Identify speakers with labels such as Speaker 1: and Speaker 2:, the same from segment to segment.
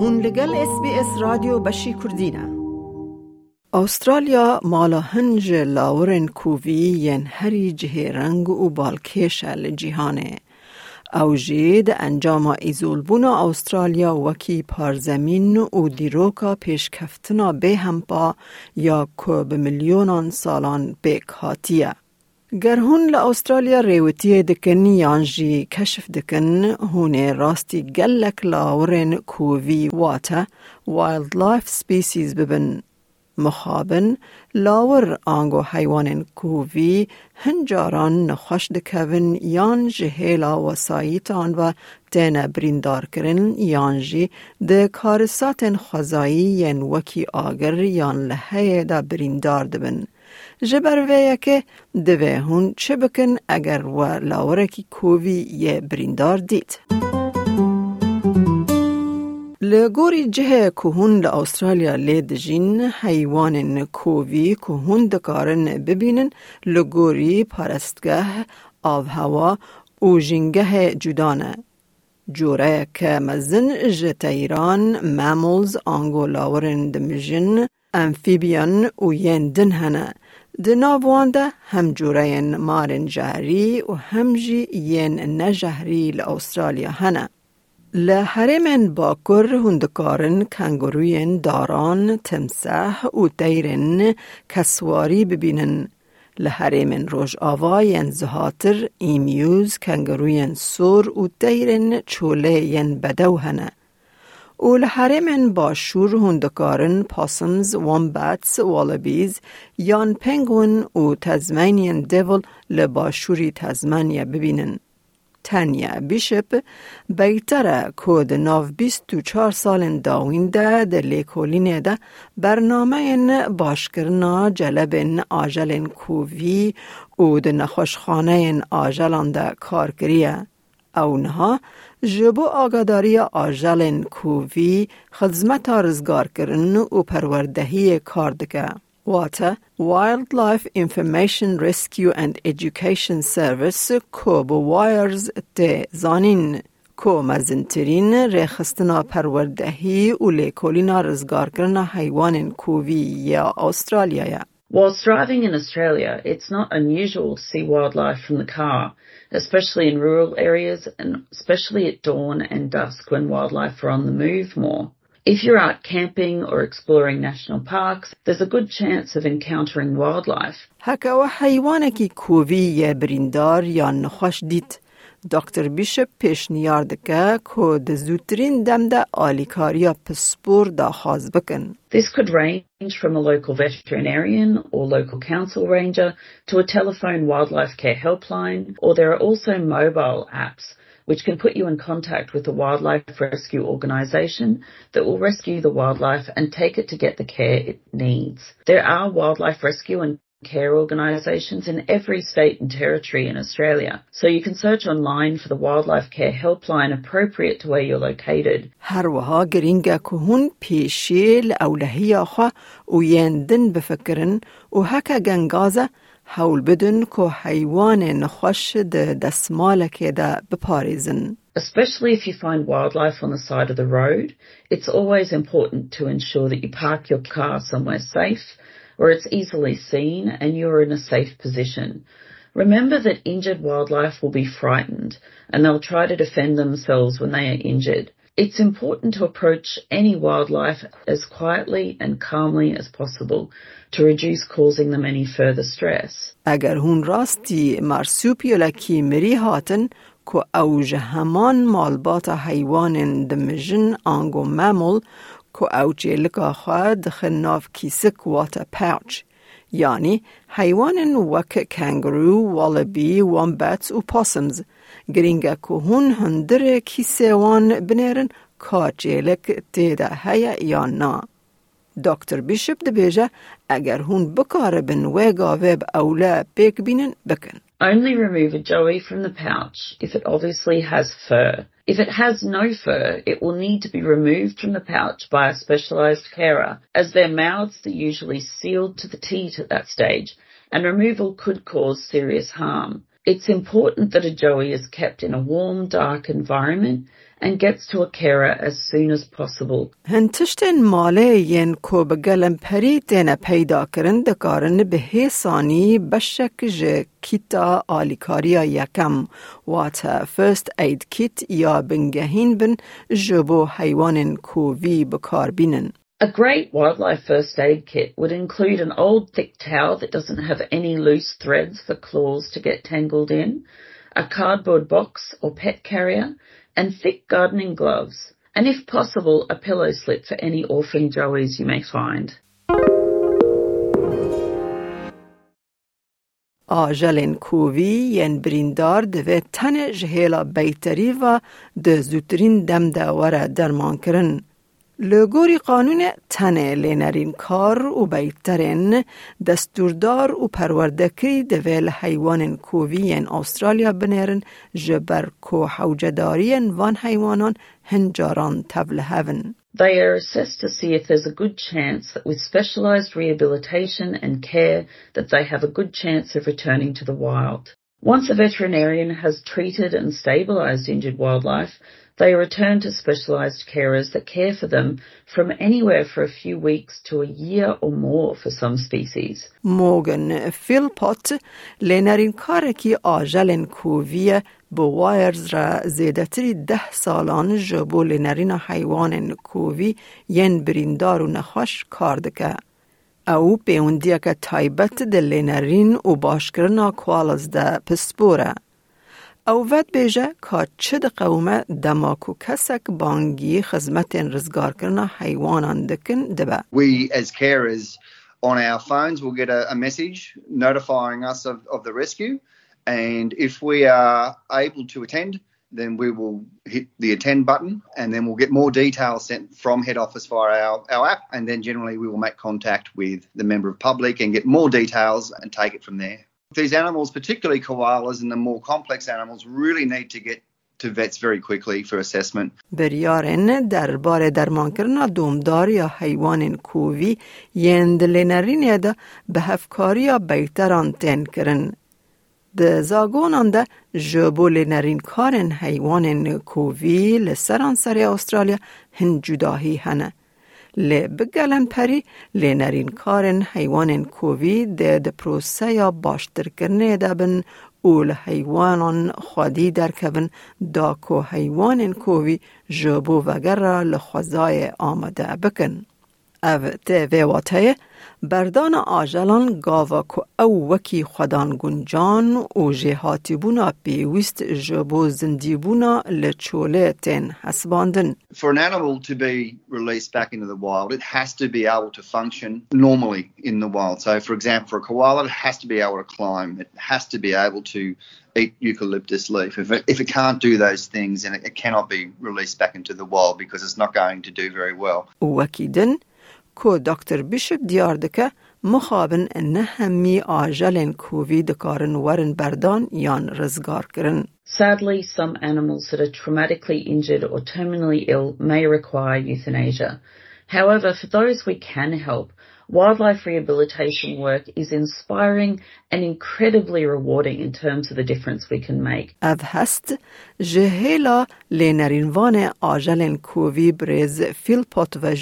Speaker 1: هون لگل اس بی اس رادیو بشی کردینه استرالیا مالا هنج لاورن کووی ین هری جه رنگ و بالکش جهانه او جید انجام ایزول بونا استرالیا وکی پارزمین و دیروکا پیشکفتنا به همپا یا که به میلیونان سالان بکاتیه. گر هون استرالیا ریوتی دکن یانجی کشف دکن هون راستی گلک لاورن کووی واتا وایلد لایف سپیسیز ببن مخابن لاور آنگو حیوان کووی هنجاران نخوش دکوین یان جهیلا وساییتان و دین بریندار کرن یان جی ده کارسات خزایی ین وکی آگر یان لحه دا بریندار دبن. جبر ویه که دوه هون چه بکن اگر و لاورکی کووی یه بریندار دید؟ لگوری جه کهون لأسترالیا لید جین حیوان کووی کهون دکارن ببینن لگوری پرستگه آب هوا و جنگه جدانه. جوره که مزن جتیران مامولز آنگولاورن دمجن امفیبیان و ین دن هنه. دناوانده هم جوره مارن جهری و هم جی ین نجهری لأسترالیا هنه. لحرمن باکر هندکارن کنگروین داران تمسح و دیرن کسواری ببینن. لحرمن روش آواین زهاتر ایمیوز کنگروین سور و دیرن چوله ین بدو هنه. و لحرمن باشور هندکارن پاسمز، وامباتس، والبیز، یان پنگون و تزمینین دیول لباشوری تزمینیا ببینن. تنیا بیشپ بیتره کود ناو بیست و چار سال داوینده در لیکولینه ده برنامه باشکرنا جلب آجل کووی و ده نخوشخانه آجلان ده کار کریه. اونها جبو آگاداری آجلن کووی خدمت رزگار کرن و پروردهی کاردگه. واته وایلد لایف انفرمیشن ریسکیو اند ایژوکیشن سرویس کو بو وایرز تی زانین کو مزنترین ریخستنا پروردهی و لیکولینا رزگار کرن حیوان کووی یا استرالیایه.
Speaker 2: Whilst driving in Australia, it's not unusual to see wildlife from the car, especially in rural areas and especially at dawn and dusk when wildlife are on the move more. If you're out camping or exploring national parks, there's a good chance of encountering wildlife.
Speaker 1: هکا و حیوانکی کووی یا بریندار یا نخوش دید. دکتر بیشپ پیشنیار دکه که ده زودترین دم ده آلیکاریا پسپور دا خواز بکن.
Speaker 2: This could range from a local veterinarian or local council ranger to a telephone wildlife care helpline, or there are also mobile apps which can put you in contact with a wildlife rescue organisation that will rescue the wildlife and take it to get the care it needs. There are wildlife rescue and care organisations in every state and territory in Australia. So you can search online for the wildlife care helpline appropriate to where you're located.
Speaker 1: هر وها گرینگا کهون پیشیل اولهی آخوا و یندن بفکرن و هکا گنگازه حول بدن که حیوان نخوش ده دستمالک ده بپاریزن.
Speaker 2: Especially if you find wildlife on the side of the road, it's always important to ensure that you park your car somewhere safe where it's easily seen and you're in a safe position. Remember that injured wildlife will be frightened and they'll try to defend themselves when they are injured. It's important to approach any wildlife as quietly and calmly as possible to reduce causing them any further stress.
Speaker 1: اگر هون راستی مرسوپیولکی مری هاتن که اوج همان مالبات حیوان دمجن آنگو ممل که اوجه لکا خواه دخل ناف کیسک واتا پاوچ. یعنی حیوان وک کنگرو، والبی، وامبتس و پاسمز گرینگا که هون هندر کیسه وان بنیرن کاچیلک تیدا هیا یا نا. دکتر بیشپ دبیجه اگر هون بکار بن ویگا ویب اولا بیک بینن بکن.
Speaker 2: Only remove a joey from the pouch if it obviously has fur. If it has no fur, it will need to be removed from the pouch by a specialised carer, as their mouths are usually sealed to the teat at that stage, and removal could cause serious harm. It's important that a joey is kept in a warm, dark environment and gets to a carer as soon as possible.
Speaker 1: هن تشتن ماله ين کو بگلم پری تینا پیدا کرن دکارن به حسانی بشک جه کیتا آلیکاریا یکم واتا فرست اید کیت یا بنگهین بن جبو حیوان کووی بکار بینن.
Speaker 2: A great wildlife first aid kit would include an old thick towel that doesn't have any loose threads for claws to get tangled in, a cardboard box or pet carrier, and thick gardening gloves, and if possible, a pillow slip for any orphan joeys you may find.
Speaker 1: آجلین کووی ین بریندار دوه تن جهیلا بیتری و ده زودترین دم داوره درمان کرن. لگوری قانون تنه لینرین کار و بیترین دستوردار و پروردکری دویل حیوان کووی استرالیا بنیرن جبر کو حوجدارین وان حیوانان هنجاران تبل هون.
Speaker 2: They are assessed to see if there's a good chance that with specialised rehabilitation and care that they have a good chance of returning to the wild. Once a veterinarian has treated and stabilised injured wildlife, they are returned to specialised carers that care for them from anywhere for a few weeks to a year or more for some species.
Speaker 1: Morgan Philpott لنرین کارکی آجلن کوویه به وایرز را زیدتری ده سالان جبو لنرین حیوان کووی ین بریندار و نخوش کار دکه. او پیوندیه که تایبت دلینرین و باشکرنا کوالز ده پسپوره. او ود بیجه که چه ده قومه دماکو کسک بانگی خزمت رزگار کرنا حیوانان دکن دبه.
Speaker 3: We as carers on our phones will get a, a message notifying us of, of the rescue and if we are able to attend then we will hit the attend button and then we'll get more details sent from head office via our, our app and then generally we will make contact with the member of public and get more details and take it from there. These animals, particularly koalas and the more complex animals, really need to get to vets very quickly for assessment.
Speaker 1: بریارن درباره درمان کردن دومدار یا حیوان کووی یندلینرین دا به هفکاری یا بیتران تن کرن. ده زاگونان ده جبول نرین کارن حیوان کووی لسران سر استرالیا هن جداهی هنه. لی بگلن پری لی نرین کارن حیوان کووی ده ده پروسه یا باشتر کرنه ده بن اول حیوانان خودی در کبن دا کو حیوان کووی جبو وگر را لخوزای آمده بکن. او ته ویواته بردان آجلان گاوا که او وکی خودان گنجان و جهاتی بونا پیوست جبو زندی بونا لچوله تن حسباندن.
Speaker 3: For an animal to be released back into the wild, it has to be able to function normally in the wild. So for example, for a koala, it has to be able to climb. It has to be able to eat eucalyptus leaf. If it, if it can't do those things, then it, it cannot be released back into the wild because it's not going to do very well.
Speaker 1: وکیدن کو دکتر بیشپ دیار دکه مخابن نه همی آجلن کووی دکارن ورن بردان یان رزگار کرن.
Speaker 2: Sadly, some animals that are traumatically injured or terminally ill may require euthanasia. However, for those we can help, wildlife rehabilitation work is inspiring and incredibly rewarding in terms of the difference we can make.
Speaker 1: اف هست جهیلا لینرینوان آجلن کووی برز فیل پات و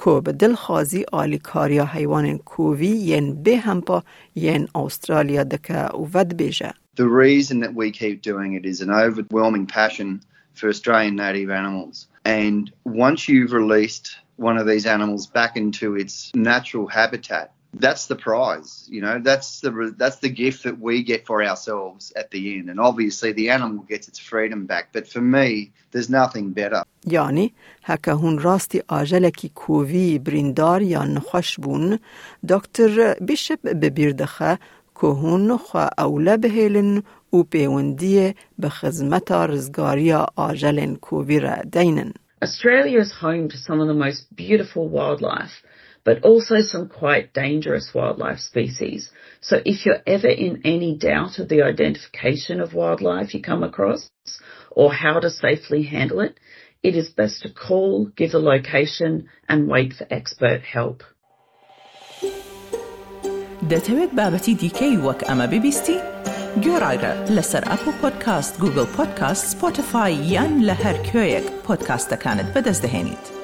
Speaker 1: جی هیا. کو به دلخوازی آلیکاریا حیوان کووی ین به همپا ین استرالیا دکه و ود بیجه.
Speaker 3: The reason that we keep doing it is an overwhelming passion for Australian native animals. And once you've released one of these animals back into its natural habitat, that's the prize. You know, that's the that's the gift that we get for ourselves at the end. And obviously, the animal gets its freedom back. But for me, there's nothing better.
Speaker 1: یعنی هکه هون راستی آجلکی کووی بریندار یا نخوش بون دکتر بیشپ ببیردخه که هون خوا اوله بهیلن و پیوندی به خدمت رزگاری آجلن کووی را دینن.
Speaker 2: Australia is home to some of the most beautiful wildlife, but also some quite dangerous wildlife species. So if you're ever in any doubt of the identification of wildlife you come across or how to safely handle it, it is best to call, give the location and wait for expert help.
Speaker 4: دەتەوێت بابەتی دیکەی وەک ئەمە ببیستی؟ گۆڕایرە لەسەر ئەپ و پۆدکاست گوگل پۆدکاست سپۆتفاای یان لە هەر کوێیەک پۆدکاستەکانت بەدەستدەێنیت.